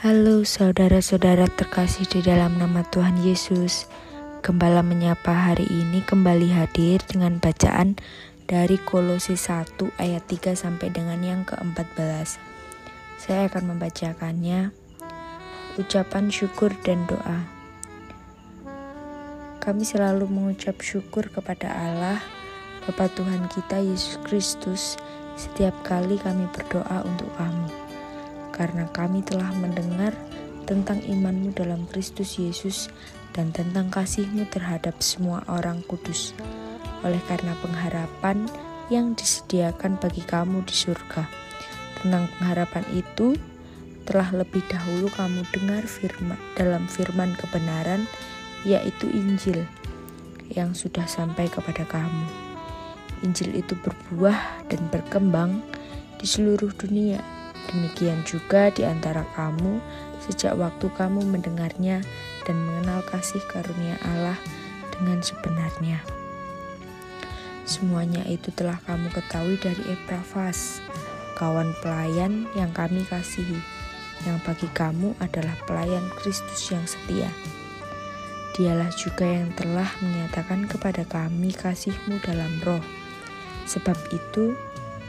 Halo saudara-saudara terkasih di dalam nama Tuhan Yesus. Gembala menyapa hari ini kembali hadir dengan bacaan dari Kolose 1 ayat 3 sampai dengan yang ke-14. Saya akan membacakannya. Ucapan syukur dan doa. Kami selalu mengucap syukur kepada Allah, Bapa Tuhan kita Yesus Kristus, setiap kali kami berdoa untuk kamu karena kami telah mendengar tentang imanmu dalam Kristus Yesus dan tentang kasihmu terhadap semua orang kudus. Oleh karena pengharapan yang disediakan bagi kamu di surga. Tentang pengharapan itu, telah lebih dahulu kamu dengar firman dalam firman kebenaran, yaitu Injil yang sudah sampai kepada kamu. Injil itu berbuah dan berkembang di seluruh dunia Demikian juga di antara kamu sejak waktu kamu mendengarnya dan mengenal kasih karunia Allah dengan sebenarnya. Semuanya itu telah kamu ketahui dari Eprafas, kawan pelayan yang kami kasihi, yang bagi kamu adalah pelayan Kristus yang setia. Dialah juga yang telah menyatakan kepada kami kasihmu dalam roh. Sebab itu,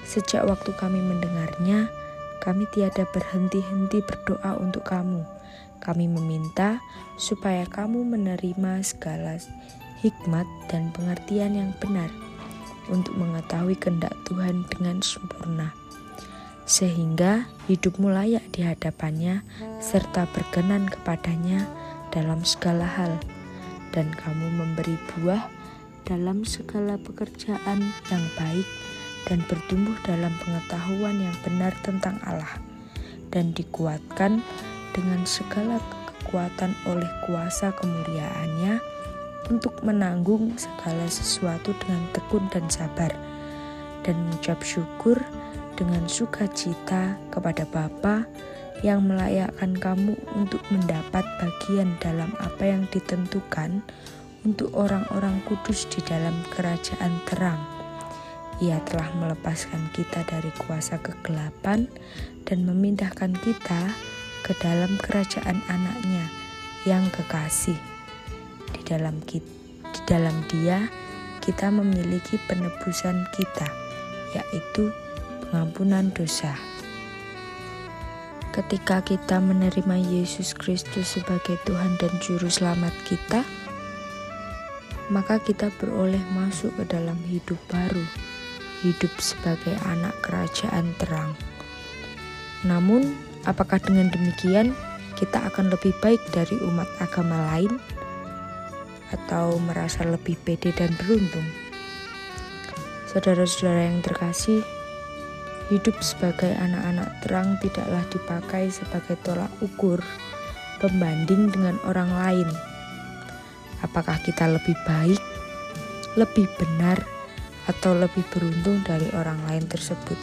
sejak waktu kami mendengarnya, kami tiada berhenti-henti berdoa untuk kamu. Kami meminta supaya kamu menerima segala hikmat dan pengertian yang benar untuk mengetahui kehendak Tuhan dengan sempurna, sehingga hidupmu layak di hadapannya serta berkenan kepadanya dalam segala hal, dan kamu memberi buah dalam segala pekerjaan yang baik dan bertumbuh dalam pengetahuan yang benar tentang Allah. Dan dikuatkan dengan segala kekuatan oleh kuasa kemuliaannya untuk menanggung segala sesuatu dengan tekun dan sabar. Dan mengucap syukur dengan sukacita kepada Bapa yang melayakkan kamu untuk mendapat bagian dalam apa yang ditentukan untuk orang-orang kudus di dalam kerajaan terang ia telah melepaskan kita dari kuasa kegelapan dan memindahkan kita ke dalam kerajaan anaknya yang kekasih. Di dalam kita, di dalam dia kita memiliki penebusan kita, yaitu pengampunan dosa. Ketika kita menerima Yesus Kristus sebagai Tuhan dan Juru Selamat kita, maka kita beroleh masuk ke dalam hidup baru hidup sebagai anak kerajaan terang. Namun, apakah dengan demikian kita akan lebih baik dari umat agama lain, atau merasa lebih pede dan beruntung? Saudara-saudara yang terkasih, hidup sebagai anak-anak terang tidaklah dipakai sebagai tolak ukur pembanding dengan orang lain. Apakah kita lebih baik, lebih benar, atau lebih beruntung dari orang lain tersebut.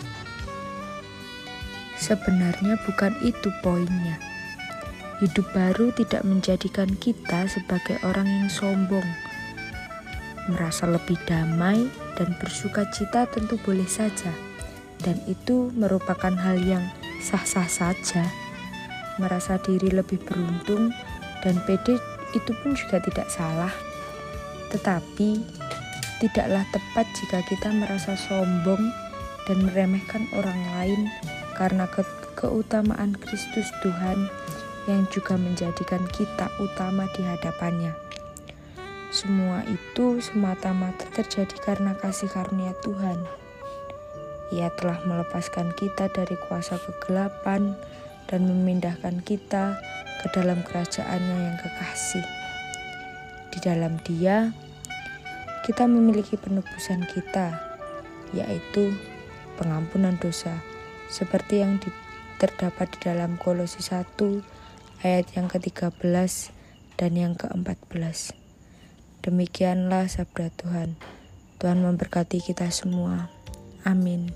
Sebenarnya bukan itu poinnya. Hidup baru tidak menjadikan kita sebagai orang yang sombong. Merasa lebih damai dan bersuka cita tentu boleh saja. Dan itu merupakan hal yang sah-sah saja. Merasa diri lebih beruntung dan pede itu pun juga tidak salah. Tetapi Tidaklah tepat jika kita merasa sombong dan meremehkan orang lain karena ke keutamaan Kristus Tuhan yang juga menjadikan kita utama di hadapannya. Semua itu semata-mata terjadi karena kasih karunia Tuhan. Ia telah melepaskan kita dari kuasa kegelapan dan memindahkan kita ke dalam kerajaannya yang kekasih. Di dalam dia, kita memiliki penebusan kita, yaitu pengampunan dosa, seperti yang terdapat di dalam Kolose 1 ayat yang ke-13 dan yang ke-14. Demikianlah sabda Tuhan. Tuhan memberkati kita semua. Amin.